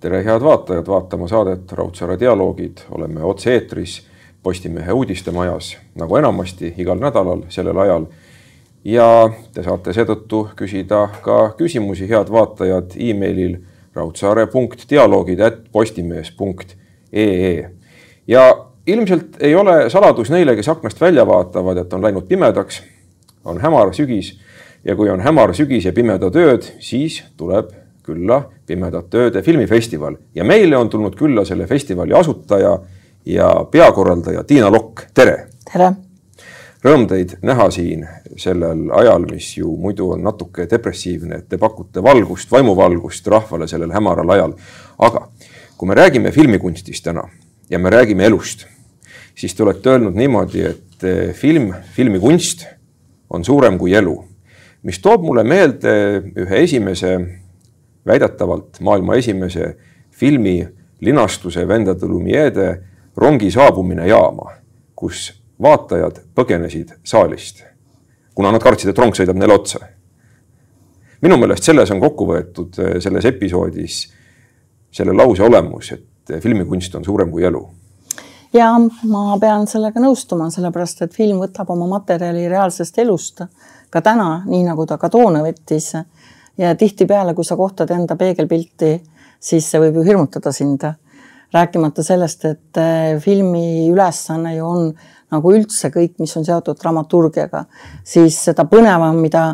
tere, head vaatajad, vaatama saadet Raudsaare dialoogid, oleme otse-eetris Postimehe uudistemajas nagu enamasti igal nädalal sellel ajal. ja te saate seetõttu küsida ka küsimusi, head vaatajad, emailil raudsaare.dialoogid at postimees.ee ja ilmselt ei ole saladus neile, kes aknast välja vaatavad, et on läinud pimedaks, on hämar sügis ja kui on hämar sügis ja pimedad ööd, siis tuleb külla Pimedate ööde filmifestival ja meile on tulnud külla selle festivali asutaja ja peakorraldaja Tiina Lokk, tere. tere. Rõõm teid näha siin sellel ajal, mis ju muidu on natuke depressiivne, et te pakute valgust, vaimuvalgust rahvale sellel hämaral ajal. aga kui me räägime filmikunstist täna ja me räägime elust, siis te olete öelnud niimoodi, et film, filmikunst on suurem kui elu, mis toob mulle meelde ühe esimese väidetavalt maailma esimese filmi linastuse Vendade Lumiere rongi saabumine jaama, kus vaatajad põgenesid saalist, kuna nad kartsid, et rong sõidab neile otsa. minu meelest selles on kokku võetud eh, selles episoodis selle lause olemus, et filmikunst on suurem kui elu ja ma pean sellega nõustuma, sellepärast et film võtab oma materjali reaalsest elust ka täna, nii nagu ta ka toona võttis ja tihtipeale, kui sa kohtad enda peegelpilti, siis see võib ju hirmutada sind. rääkimata sellest, et eh, filmi ülesanne ju on nagu üldse kõik, mis on seotud dramaturgiaga, siis seda põnevam, mida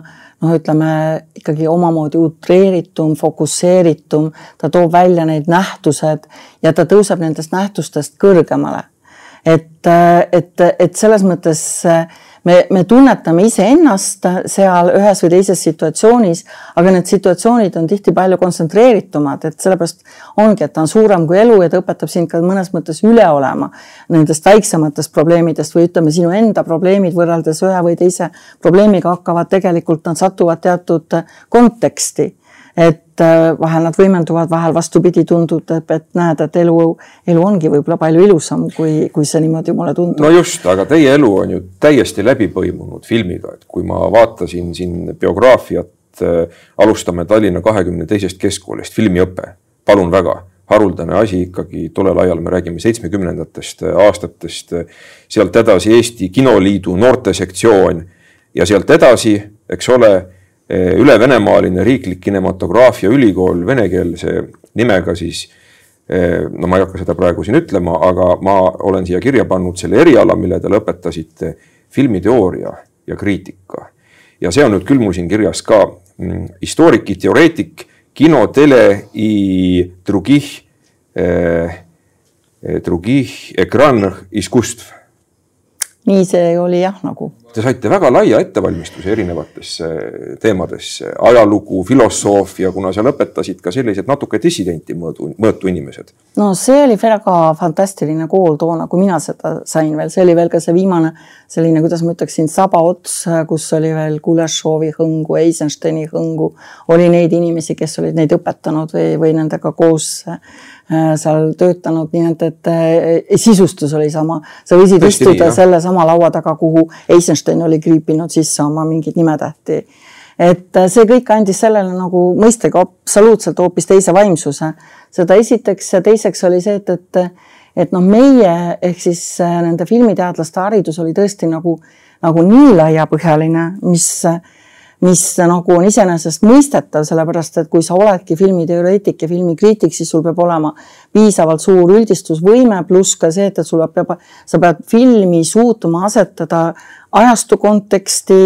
noh, ütleme ikkagi omamoodi utreeritum, fokusseeritum, ta toob välja need nähtused ja ta tõuseb nendest nähtustest kõrgemale. et, eh, et, et selles mõttes äh, me, me tunnetame iseennast seal ühes või teises situatsioonis, aga need situatsioonid on tihti palju kontsentreeritumad, et sellepärast ongi, et ta on suurem kui elu ja ta õpetab sind ka mõnes mõttes üle olema nendest väiksematest probleemidest või ütleme, sinu enda probleemid võrreldes ühe või teise probleemiga hakkavad tegelikult, nad satuvad teatud konteksti et äh, vahel nad võimenduvad, vahel vastupidi, tundub, et näed, et elu, elu ongi võib-olla palju ilusam, kui, kui see niimoodi mulle tundub. no just, aga teie elu on ju täiesti läbi põimunud filmiga, et kui ma vaatasin siin biograafiat äh,, alustame Tallinna kahekümne teisest keskkoolist, filmiõpe, palun väga haruldane asi ikkagi tollel ajal, me räägime seitsmekümnendatest aastatest, sealt edasi Eesti Kinoliidu noortesektsioon ja sealt edasi, eks ole üle-venemaaline riiklik kinematograafia ülikool venekeelse nimega siis no ma ei hakka seda praegu siin ütlema, aga ma olen siia kirja pannud selle eriala, mille te lõpetasite, filmiteooria ja kriitika. ja see on nüüd küll mul siin kirjas ka mm, historik i teoreetik, kino, tele i drugih eh,, drugih ekran iskustv. Nii see oli jah, nagu. Te saite väga laia ettevalmistuse erinevatesse teemadesse, ajalugu, filosoofia, kuna sa lõpetasid ka sellised natuke dissidenti mõõdu, mõõtu inimesed. no see oli väga fantastiline kool toona, kui mina seda sain veel, see oli veel ka see viimane selline, kuidas ma ütleksin, sabaots, kus oli veel Kulešovi hõngu, Eisensteini hõngu, oli neid inimesi, kes olid neid õpetanud või, või nendega koos Äh, seal töötanud, nii et, et äh, sisustus oli sama. sa võisid Tõesti istuda nii, sellesama laua taga, kuhu Eisenstein oli kriipinud sisse oma mingeid nimetähti. et äh, see kõik andis sellele nagu mõistega absoluutselt hoopis teise vaimsuse. seda esiteks ja teiseks oli see, et, et, et noh, meie ehk siis nende filmiteadlaste haridus oli tõesti nagu, nagu nii laiapõhjaline, mis mis nagu on iseenesestmõistetav, sellepärast et kui sa oledki filmiteoreetik ja filmikriitik, siis sul peab olema piisavalt suur üldistusvõime, pluss ka see, et, et sul peab, sa pead filmi suutma asetada ajastu konteksti,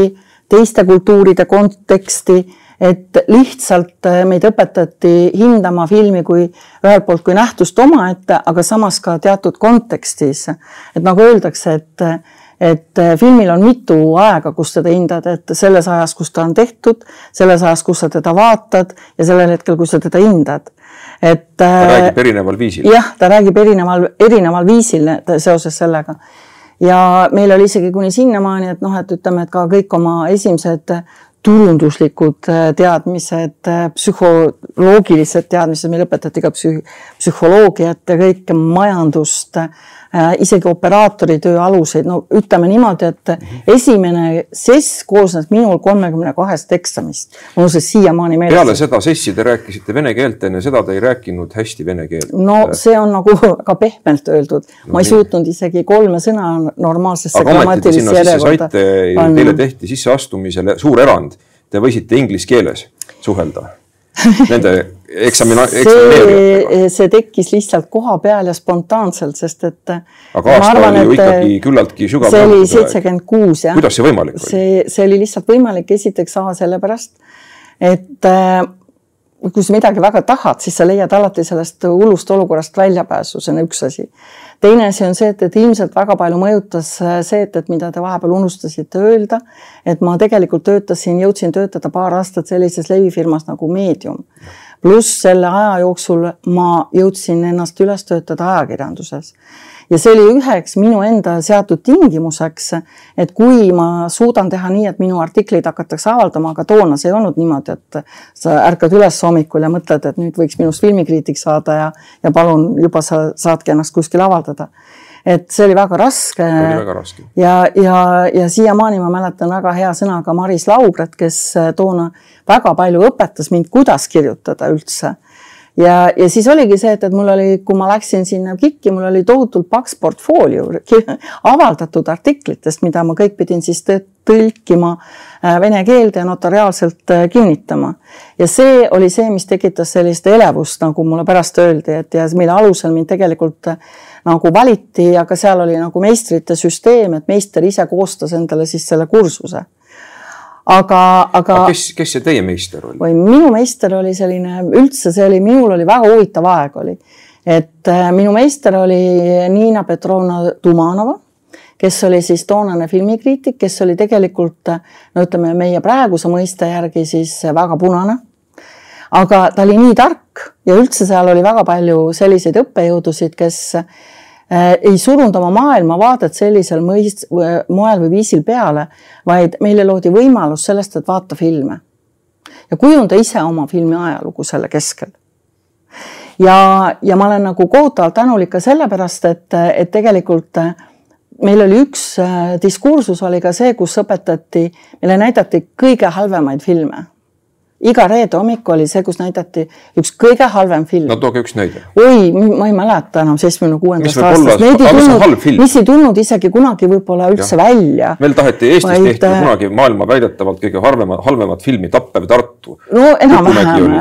teiste kultuuride konteksti et lihtsalt meid õpetati hindama filmi kui ühelt poolt kui nähtust omaette, aga samas ka teatud kontekstis. et nagu öeldakse, et et äh, filmil on mitu aega, kus teda hindad, et selles ajas, kus ta on tehtud, selles ajas, kus sa teda vaatad ja sellel hetkel, kus sa teda hindad. et. ta äh, räägib erineval viisil. jah, ta räägib erineval, erineval viisil seoses sellega. ja meil oli isegi kuni sinnamaani, et noh, et ütleme, et ka kõik oma esimesed turunduslikud äh, teadmised, psühholoogilised teadmised, meil õpetati ka psüh-, psühholoogiat ja kõike majandust isegi operaatori töö aluseid, no ütleme niimoodi, et esimene sess koosnes minul kolmekümne kahest eksamist. mul on see siiamaani meeles. peale seda sessi te rääkisite vene keelt, enne seda te ei rääkinud hästi vene keelt. no see on nagu väga pehmelt öeldud no,, ma ei suutnud isegi kolme sõna normaalsesse sisse saite, teile tehti sisseastumisele suur erand, te võisite inglise keeles suhelda nende eksamina-, eksamineerijatega? see tekkis lihtsalt koha peal ja spontaanselt, sest et aga aasta arvan, oli ju ikkagi küllaltki sügav. see oli seitsekümmend kuus, jah. kuidas see võimalik oli? see, see oli lihtsalt võimalik esiteks A sellepärast, et äh, kui sa midagi väga tahad, siis sa leiad alati sellest hullust olukorrast väljapääsu, see on üks asi. teine asi on see, et, et ilmselt väga palju mõjutas see, et, et mida te vahepeal unustasite öelda, et ma tegelikult töötasin, jõudsin töötada paar aastat sellises levifirmas nagu Medium. Pluss selle aja jooksul ma jõudsin ennast üles töötada ajakirjanduses. Ja see oli üheks minu enda seatud tingimuseks, et kui ma suudan teha nii, et minu artikleid hakatakse avaldama, aga toona see ei olnud niimoodi, et sa ärkad üles hommikul ja mõtled, et nüüd võiks minust filmikriitik saada ja, ja palun juba sa saadki ennast kuskil avaldada et see oli väga raske. oli väga raske. ja, ja, ja siiamaani ma mäletan väga hea sõnaga Maris Laubret, kes toona väga palju õpetas mind, kuidas kirjutada üldse ja, ja siis oligi see, et, et mul oli, kui ma läksin sinna KIK-i, mul oli tohutult paks portfoolio avaldatud artiklitest, mida ma kõik pidin siis tõlkima äh, vene keelde ja notariaalselt äh, kinnitama. ja see oli see, mis tekitas sellist elevust, nagu mulle pärast öeldi, et ja mille alusel mind tegelikult äh, nagu valiti, aga seal oli nagu meistrite süsteem, et meister ise koostas endale siis selle kursuse aga, aga. kes, kes see teie meister oli? või minu meister oli selline, üldse see oli, minul oli väga huvitav aeg oli. et äh, minu meister oli Niina Petrovna Tumanova, kes oli siis toonane filmikriitik, kes oli tegelikult no ütleme, meie praeguse mõiste järgi siis väga punane. Aga ta oli nii tark ja üldse seal oli väga palju selliseid õppejõudusid, kes Äh, ei surunud oma maailmavaadet sellisel mõist-, moel või viisil peale, vaid meile loodi võimalus sellest, et vaata filme. ja kujunda ise oma filmi ajalugu selle keskel. ja, ja ma olen nagu kohutavalt tänulik ka sellepärast, et, et tegelikult meil oli üks äh, diskursus oli ka see, kus õpetati, meile näidati kõige halvemaid filme iga reede hommik oli see, kus näidati üks kõige halvem film. no tooge üks näide. oi, ma ei mäleta enam seitsmekümne kuuendast aastast. Need ei tulnud, mis ei tulnud isegi kunagi võib-olla üldse ja. välja. meil taheti Eestis vaid... tehti äh, kunagi maailma väidetavalt kõige harvema, halvemat filmi Tappev Tartu. no enam-vähem.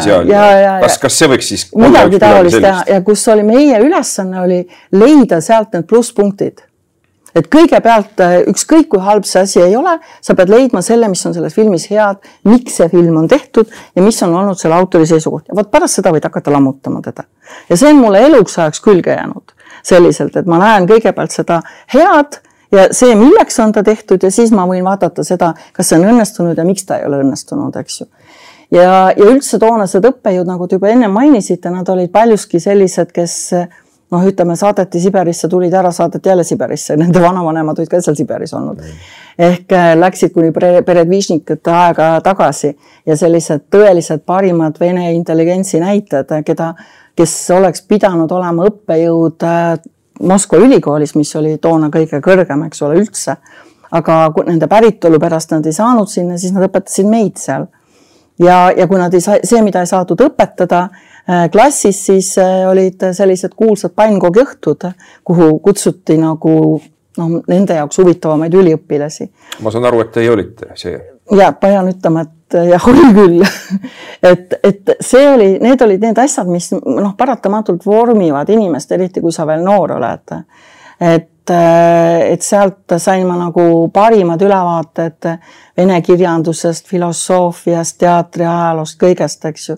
kas, kas see võiks siis midagi taolist teha ja kus oli meie ülesanne oli leida sealt need plusspunktid et kõigepealt äh, ükskõik kui halb see asi ei ole, sa pead leidma selle, mis on selles filmis head, miks see film on tehtud ja mis on olnud selle autori seisukoht ja vot pärast seda võid hakata lammutama teda. ja see on mulle eluks ajaks külge jäänud selliselt, et ma näen kõigepealt seda head ja see, milleks on ta tehtud ja siis ma võin vaadata seda, kas see on õnnestunud ja miks ta ei ole õnnestunud, eks ju ja, ja üldse toonased õppejõud, nagu te juba enne mainisite, nad olid paljuski sellised, kes noh, ütleme saadeti Siberisse, tulid ära, saadeti jälle Siberisse, nende vanavanemad olid ka seal Siberis olnud mm.. ehk äh, läksid kuni peredvižnikute aega tagasi ja sellised tõelised parimad vene intelligentsi näitajad, keda, kes oleks pidanud olema õppejõud äh, Moskva ülikoolis, mis oli toona kõige kõrgem, eks ole, üldse. aga nende päritolu pärast nad ei saanud sinna, siis nad õpetasid meid seal. ja, ja kui nad ei saa, see, mida ei saadud õpetada klassis siis äh, olid sellised kuulsad pannkoogi õhtud, kuhu kutsuti nagu noh, nende jaoks huvitavamaid üliõpilasi. ma saan aru, et teie olite see? ja pean ütlema, et jah, oli küll et, et see oli, need olid need asjad, mis noh, paratamatult vormivad inimest, eriti kui sa veel noor oled. et et, et sealt sain ma nagu parimad ülevaated vene kirjandusest, filosoofiast, teatriajaloost, kõigest, eks ju,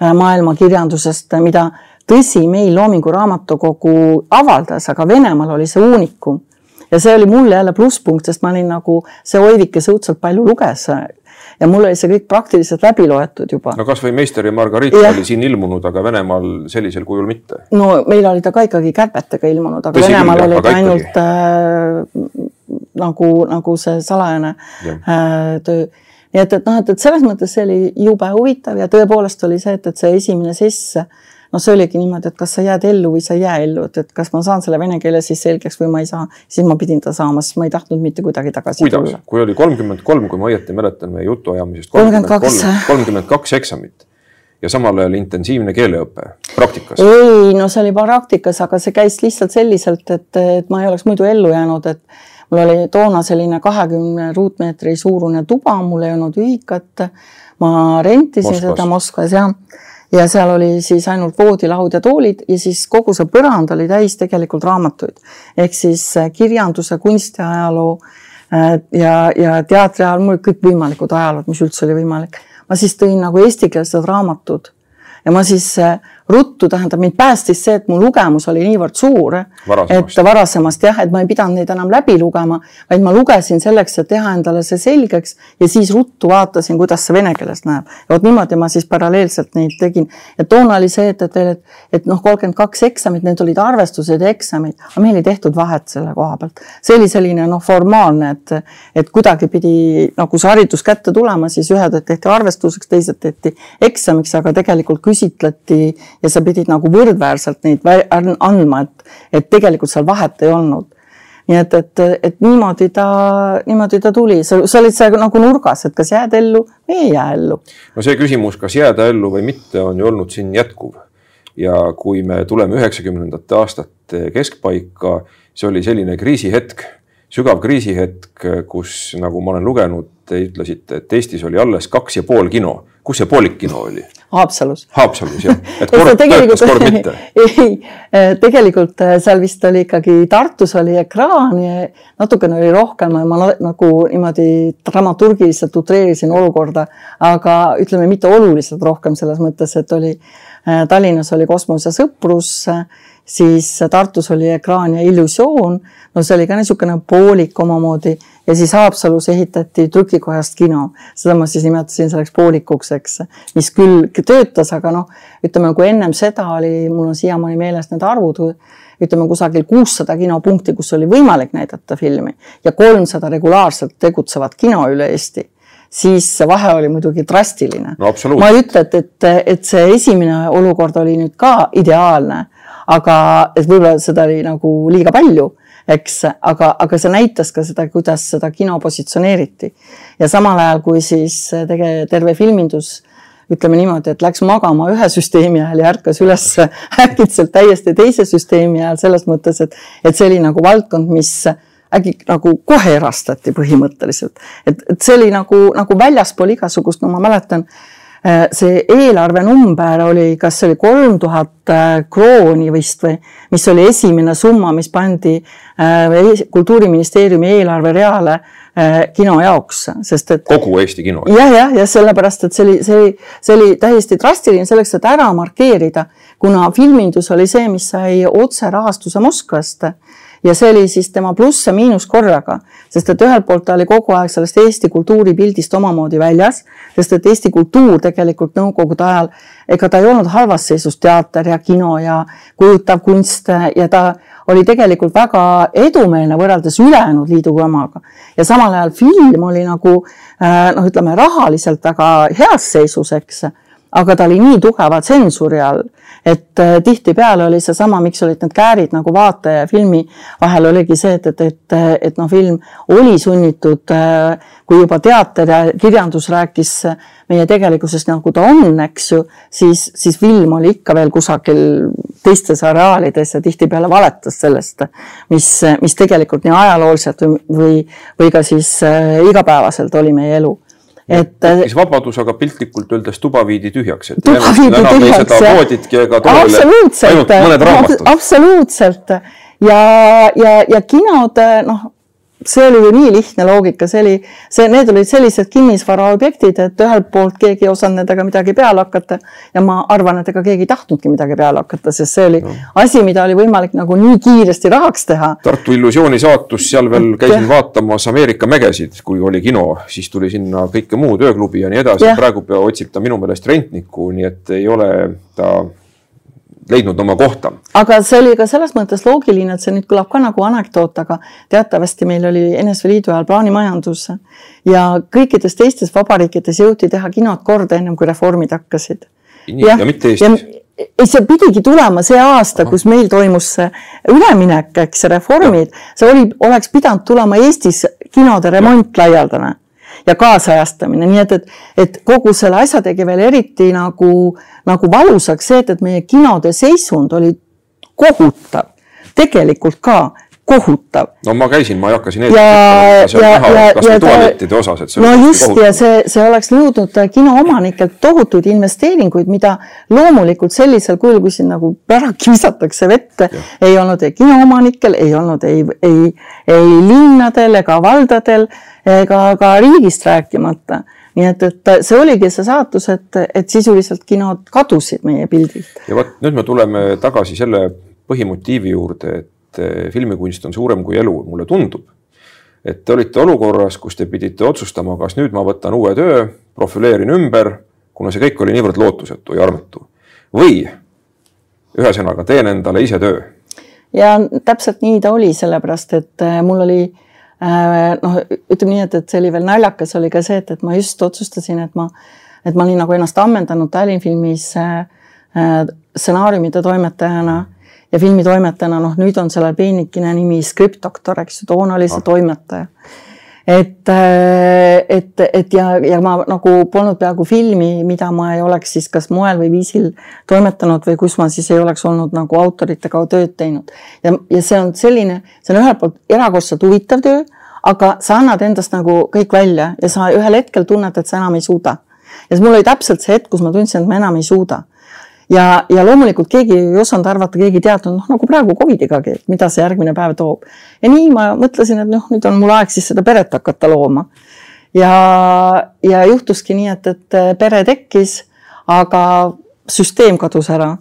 maailma kirjandusest, mida tõsi, meil Loomingu Raamatukogu avaldas, aga Venemaal oli see uunikum. ja see oli mulle jälle plusspunkt, sest ma olin nagu see Oivik, kes õudselt palju luges ja mul oli see kõik praktiliselt läbi loetud juba. no kasvõi Meister ja Margarita ja. oli siin ilmunud, aga Venemaal sellisel kujul mitte. no meil oli ta ka ikkagi kärbetega ilmunud, aga Tõsi Venemaal oli ta ainult äh, nagu, nagu see salajane äh, töö nii et, et noh, et, et selles mõttes see oli jube huvitav ja tõepoolest oli see, et, et see esimene sess noh, see oligi niimoodi, et kas sa jääd ellu või sa ei jää ellu, et, et kas ma saan selle vene keele siis selgeks või ma ei saa, siis ma pidin ta saama, sest ma ei tahtnud mitte kuidagi tagasi kuidas tulla?, kui oli kolmkümmend kolm, kui ma õieti mäletan meie jutuajamisest, 32. kolmkümmend kaks eksamit ja samal ajal intensiivne keeleõpe praktikas. ei, no see oli praktikas, aga see käis lihtsalt selliselt, et, et ma ei oleks muidu ellu jäänud, et mul oli toona selline kahekümne ruutmeetri suurune tuba, mul ei olnud ühikat. ma rentisin Moskvas. seda Moskvas jah ja seal oli siis ainult voodilaud ja toolid ja siis kogu see põrand oli täis tegelikult raamatuid ehk siis äh, kirjanduse, kunstiajaloo äh, ja, ja teatri ajal, mul kõikvõimalikud ajalood, mis üldse oli võimalik. ma siis tõin nagu eestikeelsed raamatud ja ma siis äh, ruttu, tähendab mind päästis see, et mu lugemus oli niivõrd suur, et varasemast jah, et ma ei pidanud neid enam läbi lugema, vaid ma lugesin selleks, et teha endale see selgeks ja siis ruttu vaatasin, kuidas see vene keeles näeb. ja vot niimoodi ma siis paralleelselt neid tegin. ja toona oli see, et, et veel, et, et noh, kolmkümmend kaks eksamit, need olid arvestused ja eksamid, aga meil ei tehtud vahet selle koha pealt. see oli selline noh, formaalne, et, et kuidagi pidi nagu see haridus kätte tulema, siis ühed tehti arvestuseks, teised tehti eksamiks, aga tegelikult küsitleti ja sa pidid nagu võrdväärselt neid andma, et, et tegelikult seal vahet ei olnud. nii et, et, et niimoodi ta, niimoodi ta tuli, sa, sa olid seal nagu nurgas, et kas jääd ellu või ei jää ellu. no see küsimus, kas jääda ellu või mitte, on ju olnud siin jätkuv. ja kui me tuleme üheksakümnendate aastate keskpaika, see oli selline kriisihetk, sügav kriisihetk, kus nagu ma olen lugenud, te ütlesite, et Eestis oli alles kaks ja pool kino. kus see poolik kino oli? Haapsalus Haapsalus jah, et kord tegelikult- töötas, kord mitte. ei, tegelikult äh, seal vist oli ikkagi Tartus oli ekraan ja natukene oli rohkem, ma na- nagu niimoodi dramaturgiliselt utreerisin olukorda, aga ütleme, mitte oluliselt rohkem selles mõttes, et oli Tallinnas oli Kosmos ja Sõprus, siis Tartus oli Ekraan ja Illusioon, no see oli ka niisugune poolik omamoodi. Ja siis Haapsalus ehitati trükikojast kino, seda ma siis nimetasin selleks poolikuks, eks, mis küll töötas, aga noh, ütleme, kui ennem seda oli, mul on siiamaani meeles need arvud, ütleme kusagil kuussada kinopunkti, kus oli võimalik näidata filmi ja kolmsada regulaarselt tegutsevat kino üle Eesti siis see vahe oli muidugi drastiline. No ma ei ütle, et, et, et see esimene olukord oli nüüd ka ideaalne, aga et võib-olla seda oli nagu liiga palju, eks, aga, aga see näitas ka seda, kuidas seda kino positsioneeriti. ja samal ajal, kui siis tege-, terve filmindus ütleme niimoodi, et läks magama ühe süsteemi ajal ja ärkas üles äkitselt täiesti teise süsteemi ajal selles mõttes, et, et see oli nagu valdkond, mis äkki nagu kohe erastati põhimõtteliselt, et, et see oli nagu, nagu väljaspool igasugust, no ma mäletan, see eelarvenumber oli, kas see oli kolm tuhat krooni vist või, mis oli esimene summa, mis pandi kultuuriministeeriumi eelarvereale kino jaoks, sest et kogu Eesti kino. jah, jah, ja sellepärast, et see oli, see oli, see oli täiesti drastiline selleks, et ära markeerida, kuna filmindus oli see, mis sai otserahastuse Moskvast ja see oli siis tema pluss ja miinus korraga, sest et ühelt poolt ta oli kogu aeg sellest Eesti kultuuripildist omamoodi väljas, sest et Eesti kultuur tegelikult nõukogude ajal, ega ta ei olnud halvas seisus, teater ja kino ja kujutav kunst ja ta oli tegelikult väga edumeelne võrreldes ülejäänud liidu omaga. ja samal ajal film oli nagu noh, ütleme rahaliselt väga heas seisus, eks aga ta oli nii tugeva tsensuuri all, et tihtipeale oli seesama, miks olid need käärid nagu vaataja ja filmi vahel oligi see, et, et, et, et noh, film oli sunnitud, kui juba teater ja kirjandus rääkis meie tegelikkusest nagu ta on, eks ju, siis, siis film oli ikka veel kusagil teistes areaalides ja tihtipeale valetas sellest, mis, mis tegelikult nii ajalooliselt või, või, või ka siis igapäevaselt oli meie elu et tekkis vabadus, aga piltlikult öeldes tuba viidi tühjaks, et absoluutselt, absoluutselt. Ja, ja, ja kinod, noh, see oli ju nii lihtne loogika, see oli, see, need olid sellised kinnisvaraobjektid, et ühelt poolt keegi ei osanud nendega midagi peale hakata ja ma arvan, et ega keegi ei tahtnudki midagi peale hakata, sest see oli no. asi, mida oli võimalik nagu nii kiiresti rahaks teha. Tartu Illusiooni saatus, seal veel käisin vaatamas Ameerika mägesid, kui oli kino, siis tuli sinna kõike muud, ööklubi ja nii edasi, praegu otsib ta minu meelest rentnikku, nii et ei ole ta leidnud oma kohta. aga see oli ka selles mõttes loogiline, et see nüüd kõlab ka nagu anekdoot, aga teatavasti meil oli NSV Liidu ajal plaanimajandus ja kõikides teistes vabariikides jõuti teha kinod korda ennem kui reformid hakkasid. nii, ja mitte Eestis. ei, see pidigi tulema see aasta, kus meil toimus see üleminek, eks, reformid, see oli, oleks pidanud tulema Eestis kinode remont laialdane ja kaasajastamine, nii et, et, et kogu selle asja tegi veel eriti nagu, nagu valusaks see, et, et meie kinode seisund oli kohutav. Tegelikult ka kohutav. no ma käisin, ma ei hakka siin see no just ja see, see oleks nõudnud kinoomanikelt tohutuid investeeringuid, mida loomulikult sellisel kujul, kui siin nagu ära kiusatakse vette, ei olnud ei kinoomanikel, ei olnud ei, ei, ei linnadel ega valdadel ega ka riigist rääkimata nii et, et see oligi see saatus, et, et sisuliselt kinod kadusid meie pildilt. ja vot nüüd me tuleme tagasi selle põhimotiivi juurde, et eh, filmikunst on suurem kui elu, mulle tundub. et te olite olukorras, kus te pidite otsustama, kas nüüd ma võtan uue töö, profileerin ümber, kuna see kõik oli niivõrd lootusetu ja armutu. või ühesõnaga, teen endale ise töö. ja täpselt nii ta oli, sellepärast et eh, mul oli eh, noh, ütleme nii, et, et see oli veel naljakas, oli ka see, et, et ma just otsustasin, et ma, et ma olin nagu ennast ammendanud Tallinnfilmis stsenaariumide toimetajana ja filmitoimetajana, noh, nüüd on sellel peenikene nimi skriptdoktor, eks ju, toona oli see ah. toimetaja. Et, äh, et, et ja, ja ma nagu polnud peaaegu filmi, mida ma ei oleks siis kas moel või viisil toimetanud või kus ma siis ei oleks olnud nagu autoritega tööd teinud. ja, ja see on selline, see on ühelt poolt erakordselt huvitav töö, aga sa annad endast nagu kõik välja ja sa ühel hetkel tunned, et sa enam ei suuda. ja siis mul oli täpselt see hetk, kus ma tundsin, et ma enam ei suuda ja, ja loomulikult keegi ei osanud arvata, keegi ei teadnud, noh nagu praegu Covidigagi, et mida see järgmine päev toob. ja nii ma mõtlesin, et noh, nüüd on mul aeg siis seda peret hakata looma. ja, ja juhtuski nii, et, et pere tekkis, aga süsteem kadus ära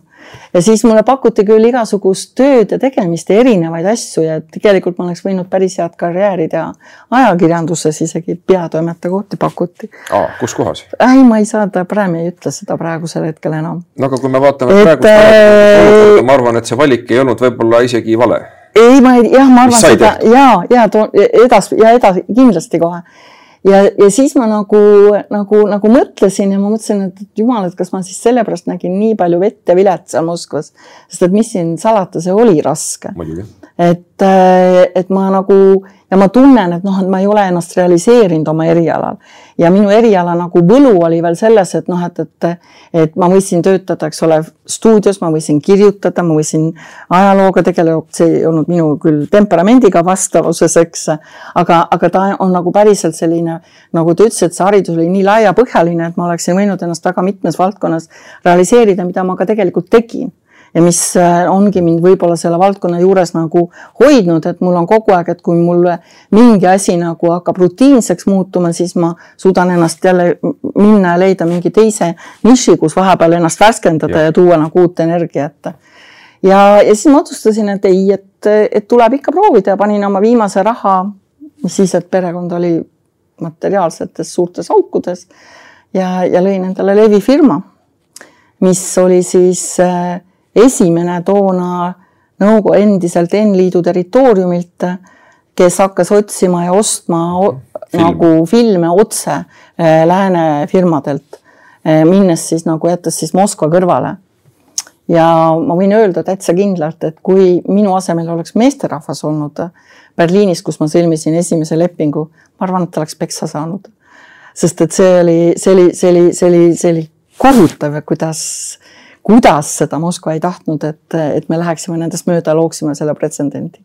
ja siis mulle pakuti küll igasugust tööd ja tegemist ja erinevaid asju ja tegelikult ma oleks võinud päris head karjääri teha. ajakirjanduses isegi peatoimetaja kohti pakuti. kus kohas? ei, ma ei saa, ta praegu ei ütle seda praegusel hetkel enam. no aga kui me vaatame et, praegust äh, olukorda, ma arvan, et see valik ei olnud võib-olla isegi vale. ei, ma ei, jah, ma arvan seda ja, ja edas ja edasi kindlasti kohe ja, ja siis ma nagu, nagu, nagu mõtlesin ja ma mõtlesin, et jumal, et kas ma siis sellepärast nägin nii palju vett ja vilet seal Moskvas, sest et mis siin salata, see oli raske. et, et ma nagu ja ma tunnen, et noh, et ma ei ole ennast realiseerinud oma erialal ja minu eriala nagu võlu oli veel selles, et noh, et, et, et ma võisin töötada, eks ole, stuudios, ma võisin kirjutada, ma võisin ajalooga tegeleda, see ei olnud minu küll temperamendiga vastavuses, eks. aga, aga ta on nagu päriselt selline, nagu ta ütles, et see haridus oli nii laiapõhjaline, et ma oleksin võinud ennast väga mitmes valdkonnas realiseerida, mida ma ka tegelikult tegin ja mis äh, ongi mind võib-olla selle valdkonna juures nagu hoidnud, et mul on kogu aeg, et kui mul mingi asi nagu hakkab rutiinseks muutuma, siis ma suudan ennast jälle minna ja leida mingi teise niši, kus vahepeal ennast värskendada ja, ja tuua nagu uut energiat. ja, ja siis ma otsustasin, et ei, et, et tuleb ikka proovida ja panin oma viimase raha, mis siis, et perekond oli materiaalsetes suurtes aukudes ja, ja lõin endale levifirma, mis oli siis äh, esimene toona Nõukogude endiselt N-liidu territooriumilt, kes hakkas otsima ja ostma Film. nagu filme otse eh, lääne firmadelt, eh, minnes siis nagu jättes siis Moskva kõrvale. ja ma võin öelda täitsa kindlalt, et kui minu asemel oleks meesterahvas olnud Berliinis, kus ma sõlmisin esimese lepingu, ma arvan, et ta oleks peksa saanud. sest et see oli, see oli, see oli, see oli, see oli kohutav, kuidas kuidas seda Moskva ei tahtnud, et, et me läheksime nendest mööda, looksime selle pretsedendi.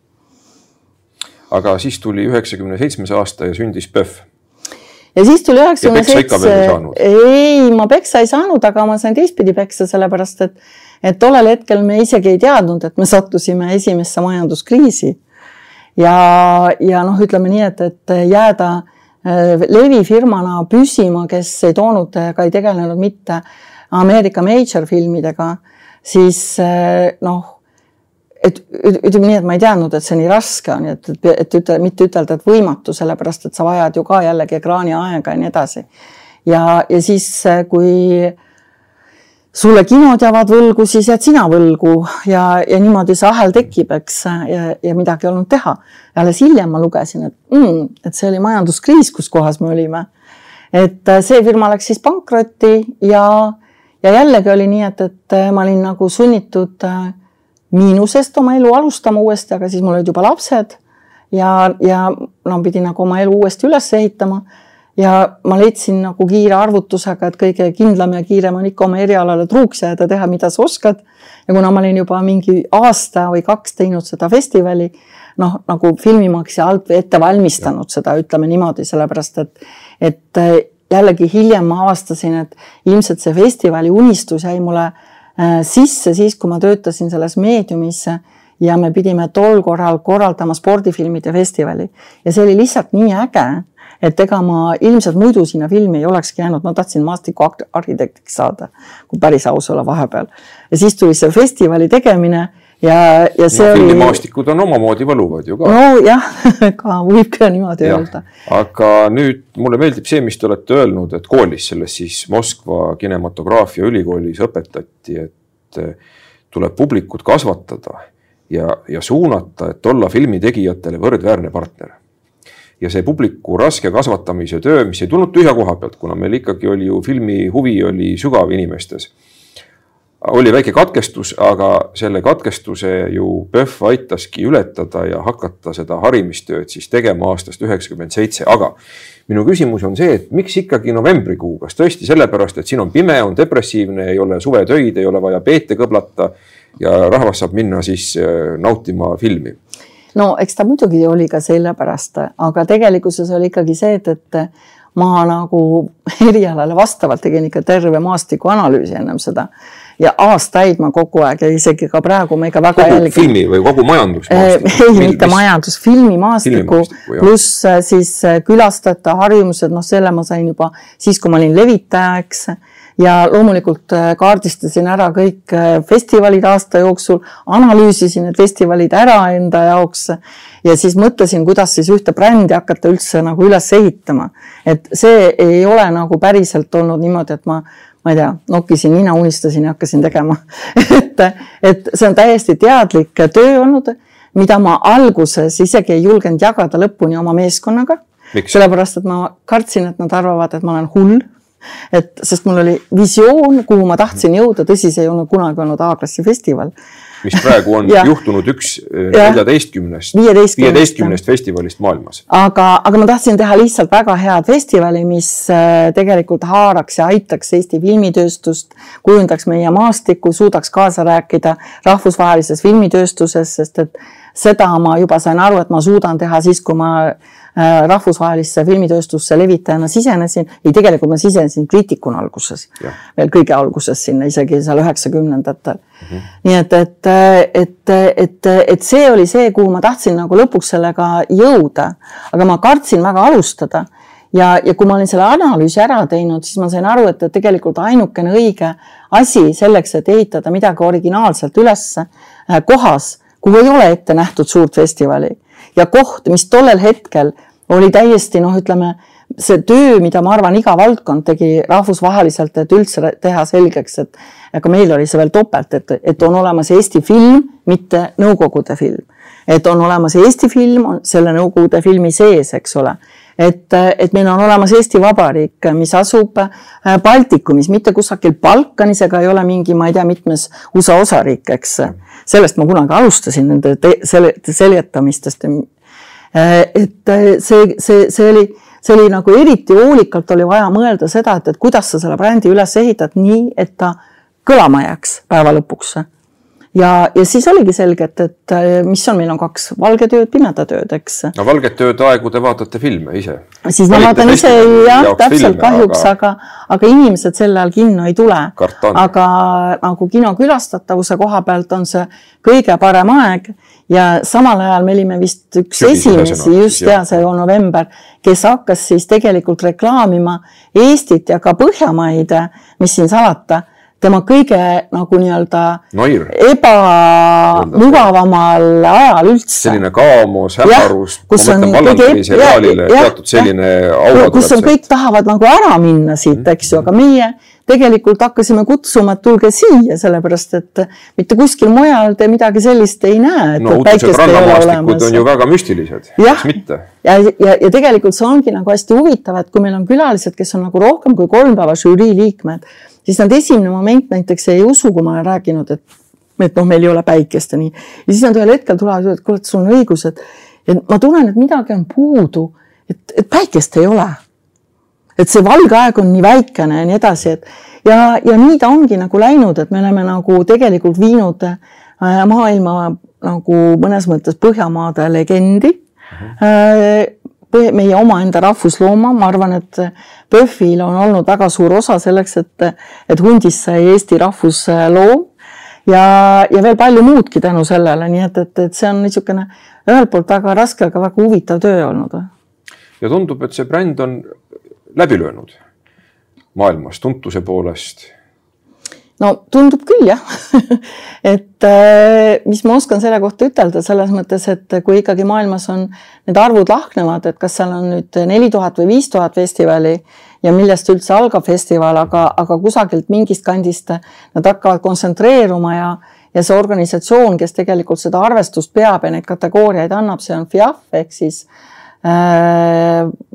aga siis tuli üheksakümne seitsmes aasta ja sündis PÖFF. ja siis tuli üheksakümne seitse, ei, ma peksa ei saanud, aga ma sain teistpidi peksa, sellepärast et, et tollel hetkel me isegi ei teadnud, et me sattusime esimesse majanduskriisi. ja, ja noh, ütleme nii, et, et jääda äh, levifirmana püsima, kes ei toonud ega ei tegelenud mitte äh, Ameerika major filmidega, siis eh, noh, et ütleme nii, et ma ei teadnud, et see nii raske on, et, et, et ütle, mitte ütelda, et võimatu, sellepärast et sa vajad ju ka jällegi ekraaniaega ja nii edasi. ja, ja siis, eh, kui sulle kinod jäävad võlgu, siis jääd sina võlgu ja, ja niimoodi see ahel tekib, eks, ja, ja midagi ei olnud teha. alles hiljem ma lugesin, et mm,, et see oli majanduskriis, kus kohas me olime. et eh, see firma läks siis pankrotti ja ja jällegi oli nii, et, et äh, ma olin nagu sunnitud äh, miinusest oma elu alustama uuesti, aga siis mul olid juba lapsed ja, ja no pidi nagu oma elu uuesti üles ehitama. ja ma leidsin nagu kiire arvutusega, et kõige kindlam ja kiirem on ikka oma erialale truuks jääda, teha, mida sa oskad. ja kuna ma olin juba mingi aasta või kaks teinud seda festivali, noh, nagu filmimaksja alt ette valmistanud seda, ütleme niimoodi, sellepärast et, et äh, jällegi hiljem ma avastasin, et ilmselt see festivali unistus jäi mulle äh, sisse siis, kui ma töötasin selles meediumis ja me pidime tol korral korraldama spordifilmide festivali ja see oli lihtsalt nii äge, et ega ma ilmselt muidu sinna filmi ei olekski jäänud, ma tahtsin maastikuarhitektiks saada, kui päris aus olla vahepeal. ja siis tuli see festivali tegemine ja, ja see no, oli. filmimaastikud on omamoodi võluvad ju ka. nojah ka võib ka niimoodi ja. öelda. aga nüüd mulle meeldib see, mis te olete öelnud, et koolis, selles siis Moskva kinematograafia ülikoolis õpetati, et eh, tuleb publikut kasvatada ja, ja suunata, et olla filmitegijatele võrdväärne partner. ja see publiku raske kasvatamise töö, mis ei tulnud tühja koha pealt, kuna meil ikkagi oli ju filmi huvi oli sügav inimestes oli väike katkestus, aga selle katkestuse ju PÖFF aitaski ületada ja hakata seda harimistööd siis tegema aastast üheksakümmend seitse, aga minu küsimus on see, et miks ikkagi novembrikuu, kas tõesti sellepärast, et siin on pime, on depressiivne, ei ole suvetöid, ei ole vaja peete kõblata ja rahvas saab minna siis äh, nautima filmi? no eks ta muidugi oli ka sellepärast, aga tegelikkuses oli ikkagi see, et, et ma nagu erialale vastavalt tegin ikka terve maastikuanalüüsi ennem seda ja aastaid ma kogu aeg ja isegi ka praegu ma ikka väga jälgin. filmi või kogu majandusmaastiku? ei, mitte majandus, filmimaastiku pluss äh, siis äh, külastajate harjumused, noh, selle ma sain juba siis, kui ma olin levitaja, eks ja loomulikult äh, kaardistasin ära kõik festivalid aasta jooksul, analüüsisin need festivalid ära enda jaoks ja siis mõtlesin, kuidas siis ühte brändi hakata üldse nagu üles ehitama. et see ei ole nagu päriselt olnud niimoodi, et ma ma ei tea, nokkisin nina, unistasin ja hakkasin tegema et, et see on täiesti teadlik töö olnud, mida ma alguses isegi ei julgenud jagada lõpuni oma meeskonnaga. sellepärast, et ma kartsin, et nad arvavad, et ma olen hull. et, sest mul oli visioon, kuhu ma tahtsin jõuda, tõsi, see ei olnud kunagi olnud A-klassi festival mis praegu on juhtunud üks eh, neljateistkümnest, viieteistkümnest festivalist maailmas. aga, aga ma tahtsin teha lihtsalt väga head festivali, mis eh, tegelikult haaraks ja aitaks Eesti filmitööstust, kujundaks meie maastikku, suudaks kaasa rääkida rahvusvahelises filmitööstuses, sest et seda ma juba sain aru, et ma suudan teha siis, kui ma Äh, rahvusvahelisse filmitööstusse levitajana sisenesin, ei tegelikult ma sisenesin kriitikuna alguses, veel kõige alguses sinna isegi seal üheksakümnendatel mm. -hmm. nii et, et, et, et, et see oli see, kuhu ma tahtsin nagu lõpuks sellega jõuda, aga ma kartsin väga alustada ja, ja kui ma olin selle analüüsi ära teinud, siis ma sain aru, et tegelikult ainukene õige asi selleks, et ehitada midagi originaalselt ülesse äh, kohas, kuhu ei ole ette nähtud suurt festivali ja koht, mis tollel hetkel oli täiesti noh, ütleme see töö, mida ma arvan, iga valdkond tegi rahvusvaheliselt, et üldse teha selgeks, et aga meil oli see veel topelt, et, et on olemas Eesti film, mitte Nõukogude film. et on olemas Eesti film, selle Nõukogude filmi sees, eks ole. Et, et meil on olemas Eesti Vabariik, mis asub äh, Baltikumis, mitte kusagil Balkanis ega ei ole mingi, ma ei tea, mitmes USA osariik, eks. sellest ma kunagi alustasin nende sel seljatamistest Äh, et äh, see, see, see oli, see oli nagu eriti hoolikalt oli vaja mõelda seda, et, et kuidas sa selle brändi üles ehitad nii, et ta kõlama jääks päeva lõpuks ja, ja siis oligi selge, et, et mis on, meil on kaks valget ööd, pimedat ööd, eks. no valget ööd aegu te vaatate filme ise. siis ma vaatan ise jah, täpselt filme, kahjuks, aga, aga, aga inimesed sel ajal kinno ei tule. aga nagu kino külastatavuse koha pealt on see kõige parem aeg ja samal ajal me olime vist üks Sügis esimesi, just ja see on november, kes hakkas siis tegelikult reklaamima Eestit ja ka Põhjamaid, mis siin salata tema kõige nagu nii-öelda ebamugavamal ajal üldse. selline kaamos, hämarus, ma mõtlen Vallandini seriaalile teatud selline aura. kus on kõik tahavad nagu ära minna siit, eks ju, aga meie tegelikult hakkasime kutsuma, et tulge siia, sellepärast et mitte kuskil mujal te midagi sellist ei näe. no uudsed rannamaastikud on ju väga müstilised, miks mitte? ja, ja, ja tegelikult see ongi nagu hästi huvitav, et kui meil on külalised, kes on nagu rohkem kui kolm päeva žürii liikmed, siis nad esimene moment näiteks ei usu, kui ma olen rääkinud, et, et noh, meil ei ole päikest ja nii. ja siis nad ühel hetkel tulevad ütlevad, kuule, et sul on õigus, et, et ma tunnen, et midagi on puudu, et, et päikest ei ole et see valge aeg on nii väikene ja nii edasi, et ja, ja nii ta ongi nagu läinud, et me oleme nagu tegelikult viinud äh, maailma nagu mõnes mõttes Põhjamaade legendi mm. -hmm. meie omaenda rahvuslooma, ma arvan, et PÖFFil on olnud väga suur osa selleks, et, et hundist sai Eesti rahvusloom ja, ja veel palju muudki tänu sellele, nii et, et, et see on niisugune ühelt poolt väga raske, aga väga huvitav töö olnud. ja tundub, et see bränd on läbi löönud maailmas tuntuse poolest? no tundub küll jah et äh, mis ma oskan selle kohta ütelda selles mõttes, et kui ikkagi maailmas on need arvud lahknevad, et kas seal on nüüd neli tuhat või viis tuhat festivali ja millest üldse algab festival, aga, aga kusagilt mingist kandist nad hakkavad kontsentreeruma ja ja see organisatsioon, kes tegelikult seda arvestust peab ja neid kategooriaid annab, see on FIAF ehk siis äh,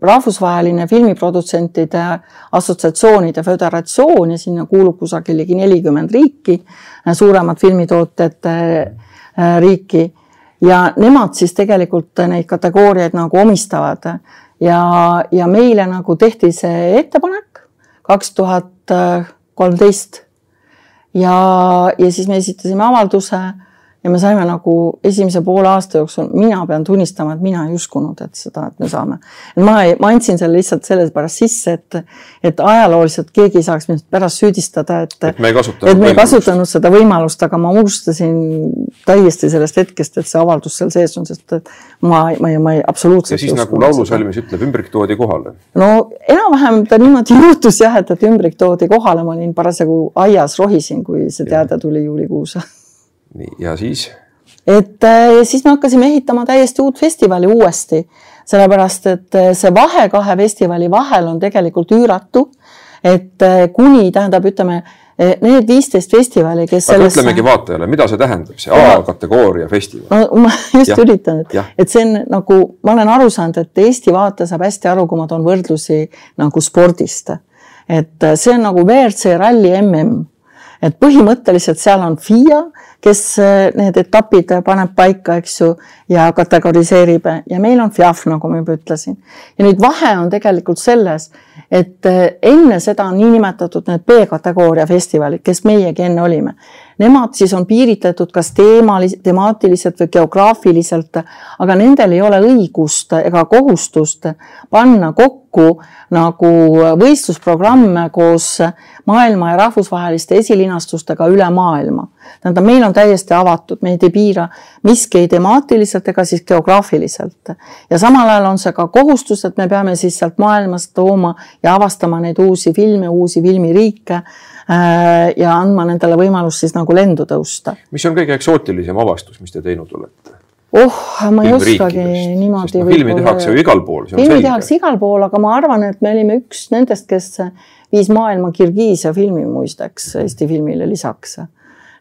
rahvusvaheline filmiprodutsentide assotsiatsioonide föderatsioon ja sinna kuulub kusagil ligi nelikümmend riiki, äh, suuremat filmitootjate äh, riiki. Ja nemad siis tegelikult neid kategooriaid nagu omistavad. Ja, ja meile nagu tehti see ettepanek kaks tuhat kolmteist. Ja, ja siis me esitasime avalduse ja me saime nagu esimese poole aasta jooksul, mina pean tunnistama, et mina ei uskunud, et seda, et me saame. ma ei, ma andsin selle lihtsalt sellepärast sisse, et, et ajalooliselt keegi ei saaks mind pärast süüdistada, et. et me ei kasutanud. et me ei kasutanud seda võimalust, aga ma unustasin täiesti sellest hetkest, et see avaldus seal sees on, sest et ma, ma ei, ma ei absoluutselt. ja siis nagu laulusalmis ütleb, ümbrik toodi kohale. no enam-vähem ta niimoodi juhtus jah, et, et ümbrik toodi kohale, ma olin parasjagu aias, rohisin, kui see teade tuli juulikuus nii, ja siis? et äh, siis me hakkasime ehitama täiesti uut festivali uuesti, sellepärast et äh, see vahe kahe festivali vahel on tegelikult üüratu. et äh, kuni tähendab, ütleme need viisteist festivali, kes aga sellesse... ütlemegi vaatajale, mida see tähendab, see A-kategooria festival? no ma just ja. üritan, et, et see on nagu, ma olen aru saanud, et Eesti vaataja saab hästi aru, kui ma toon võrdlusi nagu spordist. et see on nagu WRC ralli mm et põhimõtteliselt seal on FIA, kes äh, need etapid paneb paika, eks ju, ja kategoriseerib ja meil on FIAF, nagu ma juba ütlesin. ja nüüd vahe on tegelikult selles, et äh, enne seda niinimetatud need B-kategooria festivalid, kes meiegi enne olime, nemad siis on piiritletud kas teemalis-, temaatiliselt või geograafiliselt, aga nendel ei ole õigust ega kohustust panna kokku nagu võistlusprogramme koos maailma ja rahvusvaheliste esilinastustega üle maailma. tähendab, meil on täiesti avatud, meid ei piira miski ei temaatiliselt ega siis geograafiliselt. ja samal ajal on see ka kohustus, et me peame siis sealt maailmast tooma ja avastama neid uusi filme, uusi filmiriike ja andma nendele võimalust siis nagu lendu tõusta. mis on kõige eksootilisem avastus, mis te teinud olete? oh, ma ei oskagi niimoodi no,. filmi tehakse ju igal pool. filmi tehakse igal pool, aga ma arvan, et me olime üks nendest, kes viis maailma Kirgiisia filmi muisteks Eesti filmile lisaks.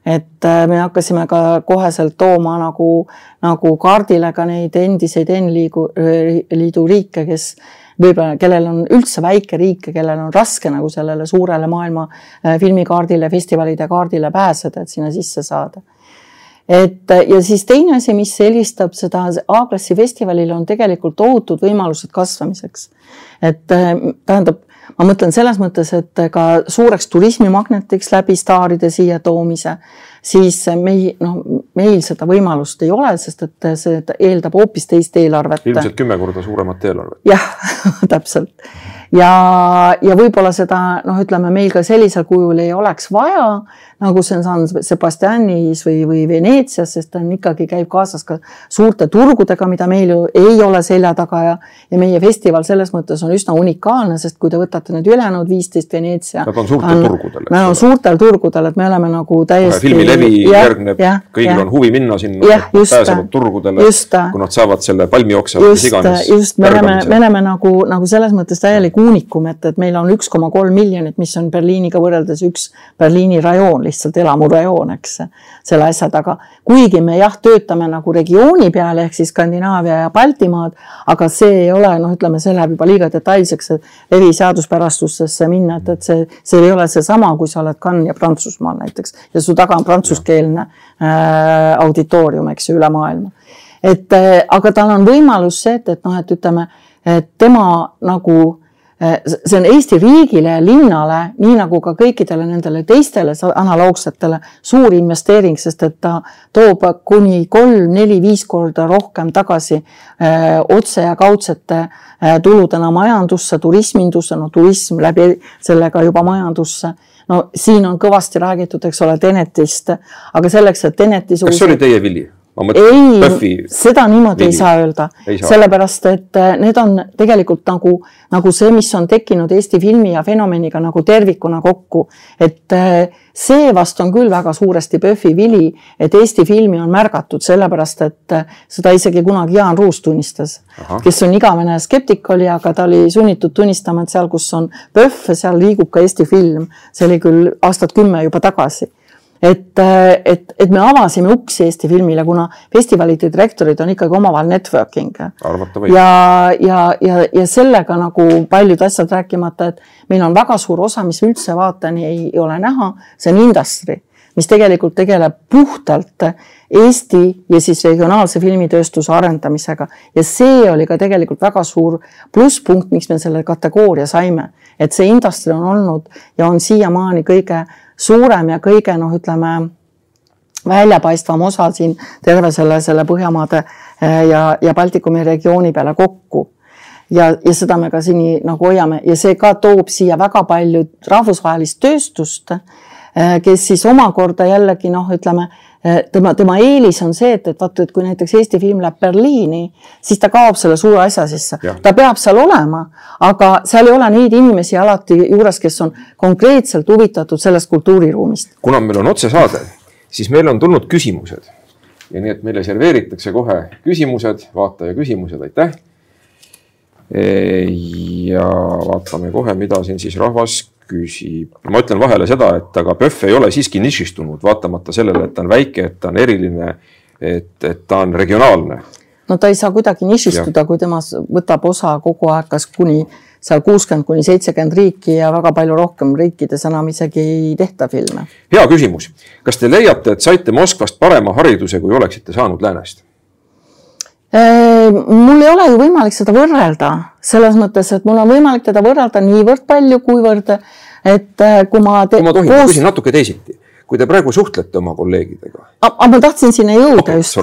et äh, me hakkasime ka koheselt tooma nagu, nagu kaardile ka neid endiseid N-liidu, liidu riike, kes võib-olla, kellel on üldse väike riik ja kellel on raske nagu sellele suurele maailma äh, filmikaardile, festivalide kaardile pääseda, et sinna sisse saada et ja siis teine asi, mis eelistab seda A-klassi festivalile, on tegelikult ohutud võimalused kasvamiseks. et äh, tähendab, ma mõtlen selles mõttes, et ka suureks turismimagnetiks läbi staaride siia toomise siis meil, noh, meil seda võimalust ei ole, sest et see eeldab hoopis teist eelarvet. ilmselt kümme korda suuremat eelarvet. jah täpselt ja, ja võib-olla seda noh, ütleme meil ka sellisel kujul ei oleks vaja, nagu see on San Sebastianis või, või Veneetsias, sest ta on ikkagi, käib kaasas ka suurte turgudega, mida meil ju ei ole selja taga ja, ja meie festival selles mõttes on üsna unikaalne, sest kui te võtate need ülejäänud viisteist Veneetsia. Nad on suurtel on, turgudel. Nad on suurtel turgudel, et me oleme nagu täiesti. filmilevi järgneb kõigil on huvi minna sinna, pääsevad turgudele, kui nad saavad selle palmioksa või mis iganes. just me oleme, me oleme nagu, nagu selles mõttes täielik uunikum, et, et meil on üks koma kolm miljonit, mis on Berliiniga võrreldes üks Berliini rajoon, lihtsalt elamurajoon, eks. selle asja taga, kuigi me jah, töötame nagu regiooni peale ehk siis Skandinaavia ja Baltimaad, aga see ei ole noh, ütleme, see läheb juba liiga detailseks, et leviseaduspärastustesse minna, et, et see, see ei ole seesama, kui sa oled Cannes ja Prantsusmaal näiteks ja su taga on prantsuskeelne äh, auditoorium, eks ju, üle maailma et äh, aga tal on võimalus see, et, et noh, et ütleme, et tema nagu äh, see on Eesti riigile ja linnale, nii nagu ka kõikidele nendele teistele analoogsetele suur investeering, sest et ta toob kuni kolm, neli, viis korda rohkem tagasi öö, otse ja kaudsete öö, tuludena majandusse, turismindusse, no turism läbi selle ka juba majandusse. No siin on kõvasti räägitud, eks ole, Tenetist, aga selleks, et Teneti kas see oli teie vili? Ma mõtlen ei PÖFFi, seda niimoodi ei saa öelda, sellepärast et äh, need on tegelikult nagu, nagu see, mis on tekkinud Eesti filmi ja fenomeniga nagu tervikuna kokku. et äh, see vast on küll väga suuresti PÖFFi vili, et Eesti filmi on märgatud, sellepärast et äh, seda isegi kunagi Jaan Ruus tunnistas, kes on igavene skeptik oli, aga ta oli sunnitud tunnistama, et seal, kus on PÖFF, seal liigub ka Eesti film. see oli küll aastat kümme juba tagasi et, et, et me avasime uksi Eesti filmile, kuna festivalide direktorid on ikkagi omavahel networking. ja, ja, ja, ja sellega nagu paljud asjad rääkimata, et meil on väga suur osa, mis üldse vaateni ei, ei ole näha, see on industry, mis tegelikult tegeleb puhtalt Eesti ja siis regionaalse filmitööstuse arendamisega ja see oli ka tegelikult väga suur plusspunkt, miks me selle kategooria saime, et see industry on olnud ja on siiamaani kõige suurem ja kõige noh, ütleme väljapaistvam osa siin terve selle, selle Põhjamaade eh, ja, ja Baltikumi regiooni peale kokku. ja, ja seda me ka siin nagu hoiame ja see ka toob siia väga palju rahvusvahelist tööstust, eh, kes siis omakorda jällegi noh, ütleme tema, tema eelis on see, et, et vaata, et kui näiteks Eesti film läheb Berliini, siis ta kaob selle suure asja sisse. Ta peab seal olema, aga seal ei ole neid inimesi alati juures, kes on konkreetselt huvitatud sellest kultuuriruumist. kuna meil on otsesaade, siis meile on tulnud küsimused ja nii, et meile serveeritakse kohe küsimused, vaataja küsimused, aitäh. ja vaatame kohe, mida siin siis rahvas küsib. ma ütlen vahele seda, et aga PÖFF ei ole siiski nišistunud, vaatamata sellele, et ta on väike, et ta on eriline, et, et ta on regionaalne. no ta ei saa kuidagi nišistuda, kui temast võtab osa kogu aeg kas kuni seal kuuskümmend kuni seitsekümmend riiki ja väga palju rohkem riikides enam isegi ei tehta filme. hea küsimus. kas te leiate, et saite Moskvast parema hariduse, kui oleksite saanud läänest? mul ei ole ju võimalik seda võrrelda selles mõttes, et mul on võimalik teda võrrelda niivõrd palju, kuivõrd, et äh, kui ma. kui ma tohin koos..., ma küsin natuke teisiti. kui te praegu suhtlete oma kolleegidega. aga ma tahtsin sinna jõuda Okei, just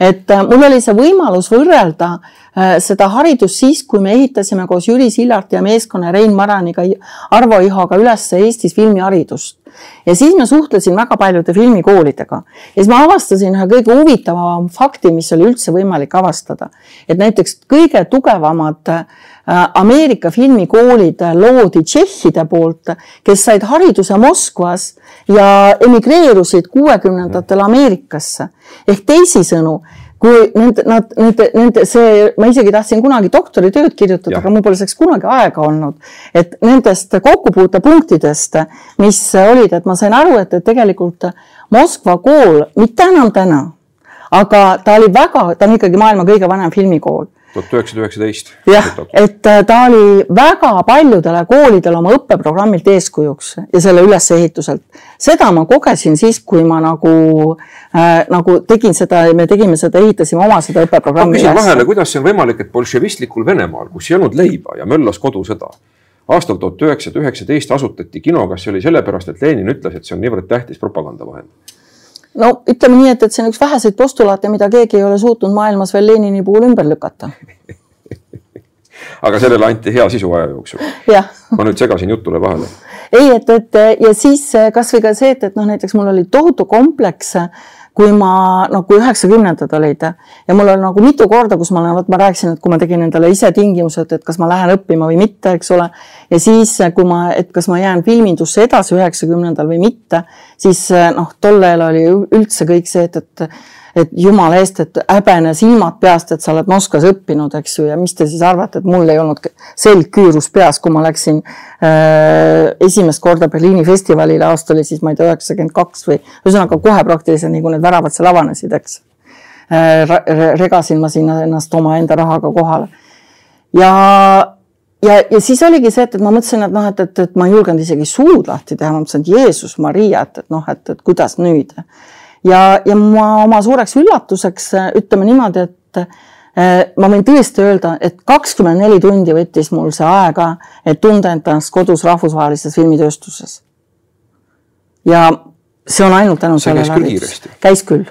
et äh, mul oli see võimalus võrrelda äh, seda haridust siis, kui me ehitasime koos Jüri Sillarti ja meeskonna Rein Maraniga, Arvo Ihoga üles Eestis filmiharidust. ja siis ma suhtlesin väga paljude filmikoolidega ja siis ma avastasin ühe kõige huvitavama fakti, mis oli üldse võimalik avastada. et näiteks kõige tugevamad äh, Ameerika filmikoolid loodi tšehhide poolt, kes said hariduse Moskvas ja emigreerusid kuuekümnendatel Ameerikasse. ehk teisisõnu, kui nende, nad, nende, nende see, ma isegi tahtsin kunagi doktoritööd kirjutada, aga mul pole selleks kunagi aega olnud. et nendest kokkupuutepunktidest, mis olid, et ma sain aru, et, et tegelikult Moskva kool, mitte enam täna, aga ta oli väga, ta on ikkagi maailma kõige vanem filmikool tuhat üheksasada üheksateist. jah, et äh, ta oli väga paljudele koolidele oma õppeprogrammilt eeskujuks ja selle ülesehituselt. seda ma kogesin siis, kui ma nagu äh,, nagu tegin seda, me tegime seda, ehitasime oma seda ma õppeprogrammi küsin vahele, kuidas see on võimalik, et bolševistlikul Venemaal, kus ei olnud leiba ja möllas kodusõda, aastal tuhat üheksasada üheksateist asutati kino, kas see oli sellepärast, et Lenin ütles, et see on niivõrd tähtis propagandavahend? No ütleme nii, et, et see on üks väheseid postulaate, mida keegi ei ole suutnud maailmas veel Lenini puhul ümber lükata. aga sellele anti hea sisu aja jooksul. ma nüüd segasin jutule vahele. ei, et, et ja siis kasvõi ka see, et, et noh, näiteks mul oli tohutu kompleks, kui ma noh, kui üheksakümnendad olid ja mul on nagu mitu korda, kus ma olen, vot ma rääkisin, et kui ma tegin endale ise tingimused, et kas ma lähen õppima või mitte, eks ole. ja siis, kui ma, et kas ma jään filmindusse edasi üheksakümnendal või mitte, siis noh, tol ajal oli üldse kõik see, et, et et jumala eest, et häbene silmad peast, et sa oled Moskvas õppinud, eks ju, ja mis te siis arvate, et mul ei olnud selg küürus peas, kui ma läksin äh, esimest korda Berliini festivalile, aasta oli siis, ma ei tea, üheksakümmend kaks või ühesõnaga kohe praktiliselt nii, kui need väravad seal avanesid, eks äh,. regasin ma sinna ennast omaenda rahaga kohale. ja ja, ja siis oligi see, et, et ma mõtlesin, et noh, et, et, et ma ei julgenud isegi suud lahti teha, ma mõtlesin, et Jeesus Maria, et, et noh, et, et kuidas nüüd ja, ja ma oma suureks üllatuseks ütleme niimoodi, et eh, ma võin tõesti öelda, et kakskümmend neli tundi võttis mul see aega, et tunda ennast kodus rahvusvahelises filmitööstuses. ja see on ainult tänu sellele käis küll.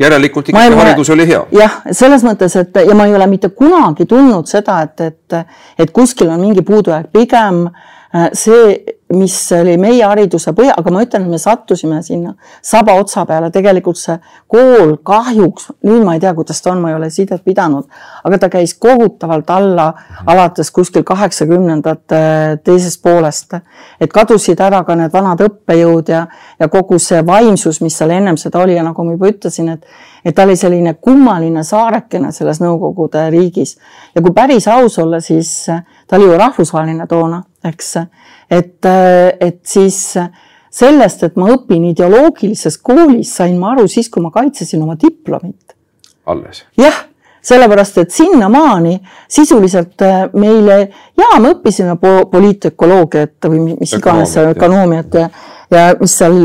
järelikult ikkagi haridus oli hea. jah, selles mõttes, et ja ma ei ole mitte kunagi tundnud seda, et, et, et kuskil on mingi puudujääk, pigem eh, see mis oli meie hariduse põhi, aga ma ütlen, et me sattusime sinna saba otsa peale, tegelikult see kool kahjuks, nüüd ma ei tea, kuidas ta on, ma ei ole sidet pidanud, aga ta käis kohutavalt alla alates kuskil kaheksakümnendate teisest poolest. et kadusid ära ka need vanad õppejõud ja, ja kogu see vaimsus, mis seal ennem seda oli. Ja nagu ma juba ütlesin, et et ta oli selline kummaline saarekene selles Nõukogude riigis. Ja kui päris aus olla, siis ta oli ju rahvusvaheline toona, eks et, äh, et siis sellest, et ma õpin ideoloogilises koolis, sain ma aru siis, kui ma kaitsesin oma diplomit. alles? jah, sellepärast et sinnamaani sisuliselt äh, meile ja me õppisime po poliitökoloogiat või mis iganes seal ökonoomiat ja, ja mis seal,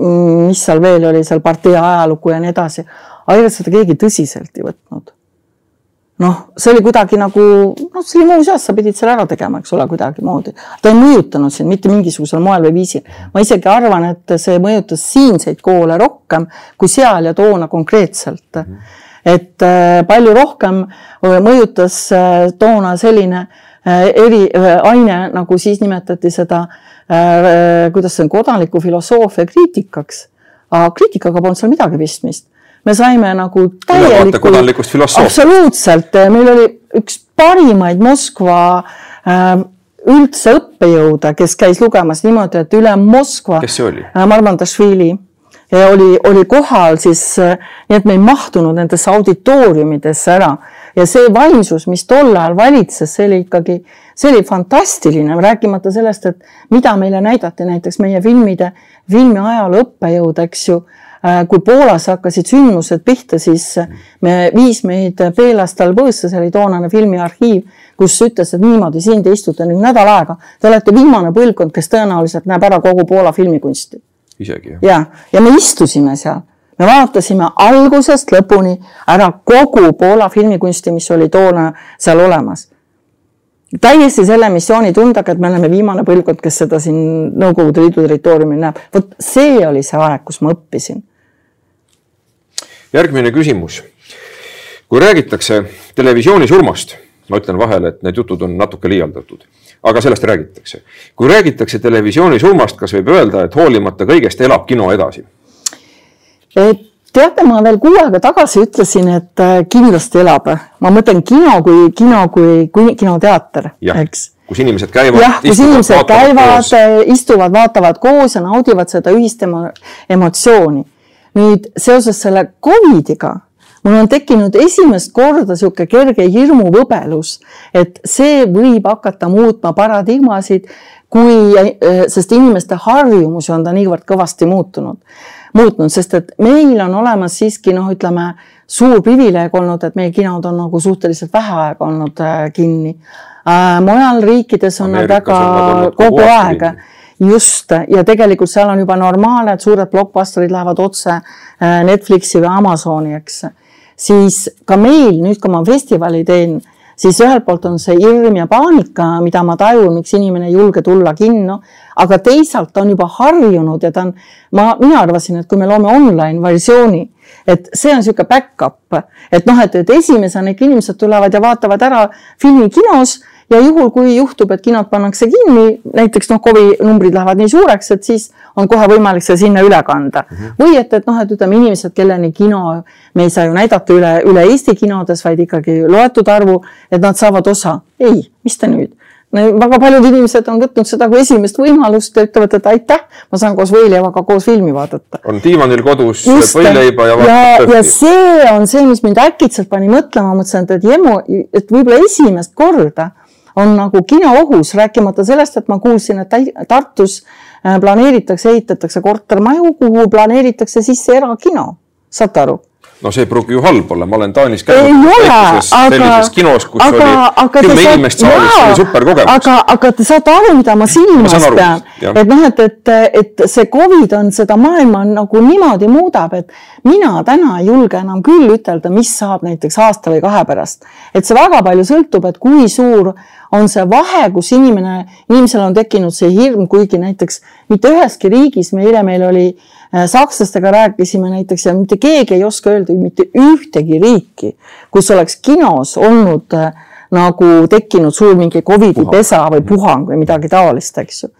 mis seal veel oli seal partei ajalugu ja nii edasi. aga ega seda keegi tõsiselt ei võtnud noh, see oli kuidagi nagu, noh, see oli muuseas, sa pidid selle ära tegema, eks ole, kuidagimoodi. ta ei mõjutanud sind mitte mingisugusel moel või viisil. ma isegi arvan, et see mõjutas siinseid koole rohkem kui seal ja toona konkreetselt et äh, palju rohkem äh, mõjutas äh, toona selline eri aine, nagu siis nimetati seda kuidas see on, kodaniku filosoofia kriitikaks. aga kriitikaga polnud seal midagi pistmist me saime nagu täielikult, absoluutselt, meil oli üks parimaid Moskva äh, üldse õppejõude, kes käis lugemas niimoodi, et üle Moskva. kes see oli äh,? Marmandašvili ja oli, oli kohal siis äh,, nii et me ei mahtunud nendesse auditooriumidesse ära ja see vaimsus, mis tol ajal valitses, see oli ikkagi, see oli fantastiline, rääkimata sellest, et mida meile näidati näiteks meie filmide, filmiajaloo õppejõud, eks ju kui Poolas hakkasid sündmused pihta, siis me, viis meid Beelastal Põõsse, see oli toonane filmiarhiiv, kus ütles, et niimoodi, siin te istute nüüd nädal aega. Te olete viimane põlvkond, kes tõenäoliselt näeb ära kogu Poola filmikunsti. isegi? ja, ja me istusime seal, me vaatasime algusest lõpuni ära kogu Poola filmikunsti, mis oli toona seal olemas täiesti selle missioonitundega, et me oleme viimane põlvkond, kes seda siin Nõukogude Liidu territooriumil näeb. vot see oli see aeg, kus ma õppisin järgmine küsimus. kui räägitakse televisiooni surmast, ma ütlen vahele, et need jutud on natuke liialdatud, aga sellest räägitakse. kui räägitakse televisiooni surmast, kas võib öelda, et hoolimata kõigest elab kino edasi? et teate, ma veel kuu aega tagasi ütlesin, et äh, kindlasti elab. ma mõtlen kino kui kino kui, kui kinoteater, eks kus inimesed käivad. jah, kus inimesed käivad, istuvad, vaatavad koos ja naudivad seda ühist emo emotsiooni nüüd seoses selle Covidiga mul on tekkinud esimest korda niisugune kerge hirmuvõbelus, et see võib hakata muutma paradigmasid, kui, sest inimeste harjumusi on ta niivõrd kõvasti muutunud, muutnud, sest et meil on olemas siiski noh, ütleme suur privileeg olnud, et meie kinod on nagu suhteliselt vähe aega olnud äh, kinni äh,. mujal riikides on Ameerikas nad väga kogu aeg kinni just, ja tegelikult seal on juba normaalne, et suured blockbusterid lähevad otse äh, Netflixi või Amazoni, eks. siis ka meil nüüd, kui ma festivali teen, siis ühelt poolt on see hirm ja paanika, mida ma tajun, miks inimene ei julge tulla kinno, aga teisalt on juba harjunud ja ta on, ma, mina arvasin, et kui me loome online versiooni, et see on niisugune back-up, et noh, et, et esimesena ikka inimesed tulevad ja vaatavad ära filmi kinos ja juhul, kui juhtub, et kinod pannakse kinni, näiteks noh, Covi numbrid lähevad nii suureks, et siis on kohe võimalik see sinna üle kanda mm. -hmm. või et, et noh, et ütleme inimesed, kelleni kino, me ei saa ju näidata üle, üle Eesti kinodes, vaid ikkagi loetud arvu, et nad saavad osa. ei, mis te nüüd väga paljud inimesed on võtnud seda kui esimest võimalust ja ütlevad, et aitäh, ma saan koos Võileivaga koos filmi vaadata. on diivanil kodus võileiba ja ja, ja see on see, mis mind äkitselt pani mõtlema, mõtlesin, et jemu, et võib-olla esimest korda on nagu kino ohus, rääkimata sellest, et ma kuulsin, et Tartus äh, planeeritakse, ehitatakse kortermaju, kuhu planeeritakse sisse erakino. saate aru? no see ei pruugi ju halb olla, ma olen Taanis käinud väikeses sellises kinos, kus aga, oli kümme inimest saalis, see oli super kogemus. aga, aga te saate aru, mida ma silmas ma pean, et noh, et, et, et see Covid on seda maailma nagu niimoodi muudab, et mina täna ei julge enam küll ütelda, mis saab näiteks aasta või kahe pärast. et see väga palju sõltub, et kui suur on see vahe, kus inimene, inimesel on tekkinud see hirm, kuigi näiteks mitte üheski riigis, meile meil oli äh, sakslastega rääkisime näiteks ja mitte keegi ei oska öelda mitte ühtegi riiki, kus oleks kinos olnud äh, nagu tekkinud suur mingi Covidi pesa või puhang või midagi taolist, eks ju.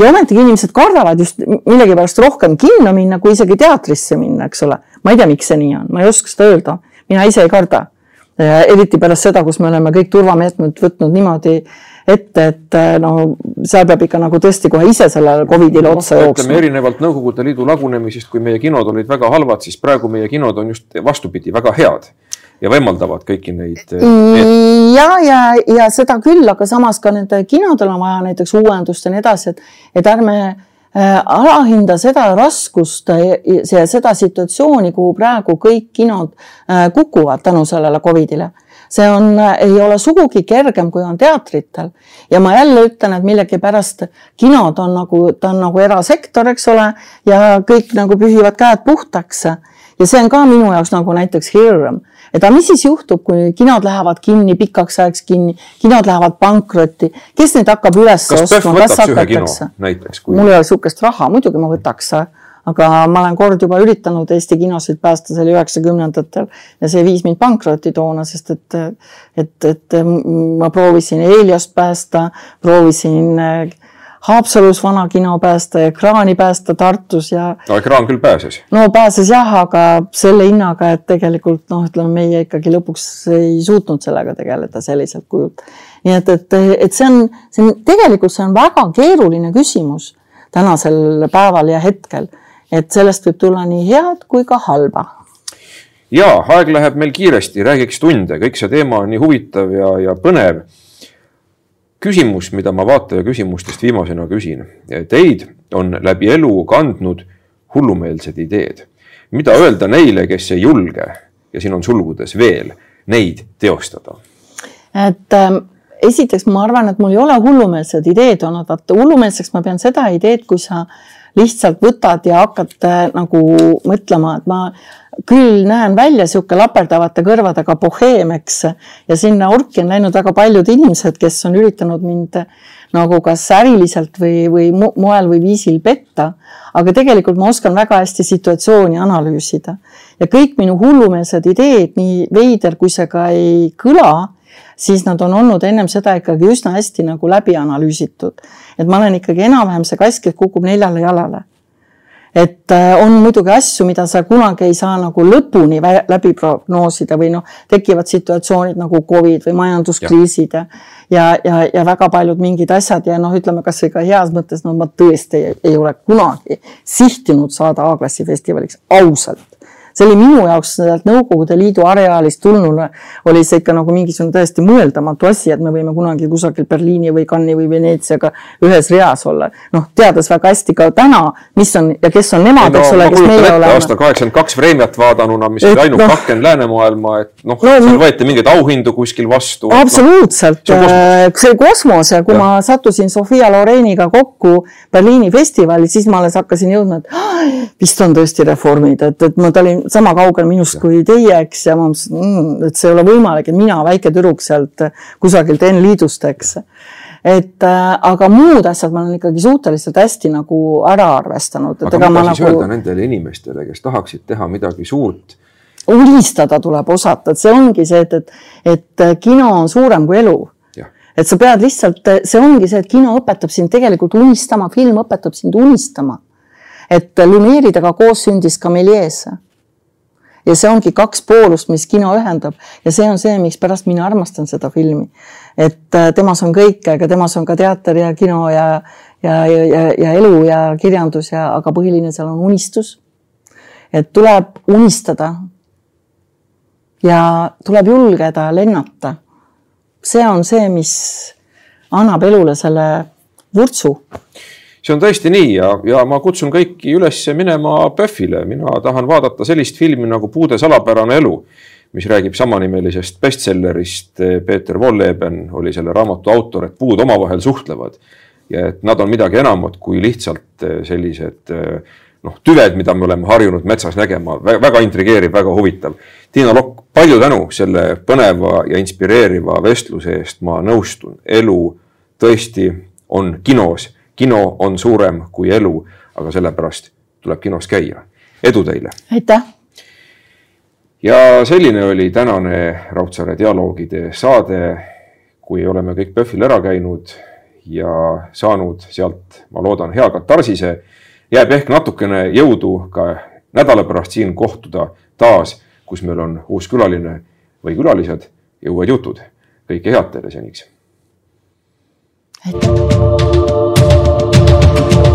ja ometigi inimesed kardavad just millegipärast rohkem kinno minna, kui isegi teatrisse minna, eks ole. ma ei tea, miks see nii on, ma ei oska seda öelda, mina ise ei karda. Eriti pärast seda, kus me oleme kõik turvameetmed võtnud niimoodi ette, et eh, no seal peab ikka nagu tõesti kohe ise sellele Covidile no, otsa jooksma. erinevalt Nõukogude Liidu lagunemisest, kui meie kinod olid väga halvad, siis praegu meie kinod on just vastupidi, väga head ja võimaldavad kõiki neid. Eh, ja, ja, ja seda küll, aga samas ka nende kinodel on vaja näiteks uuendust ja nii edasi, et, et ärme äh, alahinda seda raskust ja seda situatsiooni, kuhu praegu kõik kinod äh, kukuvad tänu sellele Covidile see on, ei ole sugugi kergem, kui on teatritel. ja ma jälle ütlen, et millegipärast kinod on nagu, ta on nagu erasektor, eks ole, ja kõik nagu pühivad käed puhtaks. ja see on ka minu jaoks nagu näiteks hirm, et aga mis siis juhtub, kui kinod lähevad kinni pikaks ajaks kinni, kinod lähevad pankrotti, kes neid hakkab üles ostma, kas hakatakse? Kui... mul ei ole niisugust raha, muidugi ma võtaks aga ma olen kord juba üritanud Eesti kinosid päästa, see oli üheksakümnendatel ja see viis mind pankrotti toona, sest et, et, et ma proovisin Heliost päästa, proovisin äh, Haapsalus vana kino päästa ja ekraani päästa Tartus ja. no ekraan küll pääses. no pääses jah, aga selle hinnaga, et tegelikult noh, ütleme meie ikkagi lõpuks ei suutnud sellega tegeleda selliselt kujult. nii et, et, et see on, see on tegelikult see on väga keeruline küsimus tänasel päeval ja hetkel et sellest võib tulla nii head kui ka halba. ja aeg läheb meil kiiresti, räägiks tunde, kõik see teema on nii huvitav ja, ja põnev. Küsimus, mida ma vaataja küsimustest viimasena küsin. Teid on läbi elu kandnud hullumeelsed ideed. mida öelda neile, kes ei julge ja siin on sulgudes veel neid teostada? et ähm, esiteks ma arvan, et mul ei ole hullumeelsed ideed olnud, vaata hullumeelseks ma pean seda ideed, kui sa lihtsalt võtad ja hakkad äh, nagu mõtlema, et ma küll näen välja niisugune laperdavate kõrvadega boheem, eks, ja sinna orki on läinud väga paljud inimesed, kes on üritanud mind nagu kas äriliselt või, või moel või viisil petta. aga tegelikult ma oskan väga hästi situatsiooni analüüsida ja kõik minu hullumeelsed ideed, nii veider kui see ka ei kõla, siis nad on olnud ennem seda ikkagi üsna hästi nagu läbi analüüsitud. et ma olen ikkagi enam-vähem see kass, kes kukub neljale jalale. Et äh, on muidugi asju, mida sa kunagi ei saa nagu lõpuni läbi prognoosida või noh, tekivad situatsioonid nagu Covid või majanduskriisid ja ja, ja, ja väga paljud mingid asjad ja noh, ütleme kasvõi ka heas mõttes, no ma tõesti ei, ei ole kunagi sihtinud saada A-klassi festivaliks ausalt see oli minu jaoks sealt Nõukogude Liidu areaalist tulnuna, oli see ikka nagu mingisugune täiesti mõeldamatu asi, et me võime kunagi kusagil Berliini või Cannes'i või Veneetsiaga ühes reas olla. noh, teades väga hästi ka täna, mis on ja kes on nemad, eks ole, kes meie oleme. aastal kaheksakümmend kaks Vremjat vaadanuna, mis oli ainult no, pakend läänemaailma, et noh no,, seal võeti mingeid auhindu kuskil vastu. absoluutselt no,, see oli kosmos ja kui ja. ma sattusin Sofia Loreniga kokku Berliini festivalil, siis ma alles hakkasin jõudma, et vist on tõesti reformid, et, et ma, ta oli sama kaugel minust kui teie, eks, ja ma mõtlesin mm,, et see ei ole võimalik, et mina, väike tüdruk sealt kusagilt N-liidust, eks. et äh, aga muud asjad ma olen ikkagi suhteliselt hästi nagu ära arvestanud. aga mida siis nagu... öelda nendele inimestele, kes tahaksid teha midagi suurt? unistada tuleb osata, et see ongi see, et, et, et kino on suurem kui elu et sa pead lihtsalt, see ongi see, et kino õpetab sind tegelikult unistama, film õpetab sind unistama. Et Lumieriga koos sündis ka Melies. ja see ongi kaks poolust, mis kino ühendab ja see on see, mikspärast mina armastan seda filmi. et äh, temas on kõike, aga temas on ka teater ja kino ja, ja, ja, ja elu ja kirjandus ja, aga põhiline seal on unistus. et tuleb unistada. ja tuleb julgeda lennata see on see, mis annab elule selle vurtsu. See on tõesti nii ja, ja ma kutsun kõiki üles minema PÖFFile, mina tahan vaadata sellist filmi nagu Puude salapärane elu, mis räägib samanimelisest bestsellerist. Peeter Wolleben oli selle raamatu autor, et puud omavahel suhtlevad ja et nad on midagi enamat kui lihtsalt sellised noh, tüved, mida me oleme harjunud metsas nägema, väga intrigeeriv, väga huvitav. Tiina Lokk, palju tänu selle põneva ja inspireeriva vestluse eest, ma nõustun, elu tõesti on kinos, kino on suurem kui elu, aga sellepärast tuleb kinos käia. edu teile! aitäh! ja selline oli tänane Raudsaare dialoogide saade. kui oleme kõik PÖFFil ära käinud ja saanud sealt, ma loodan, hea katarsise jääb ehk natukene jõudu ka nädala pärast siin kohtuda taas, kus meil on uus külaline või külalised ja uued jutud. kõike head teile seniks. aitäh. Thank you.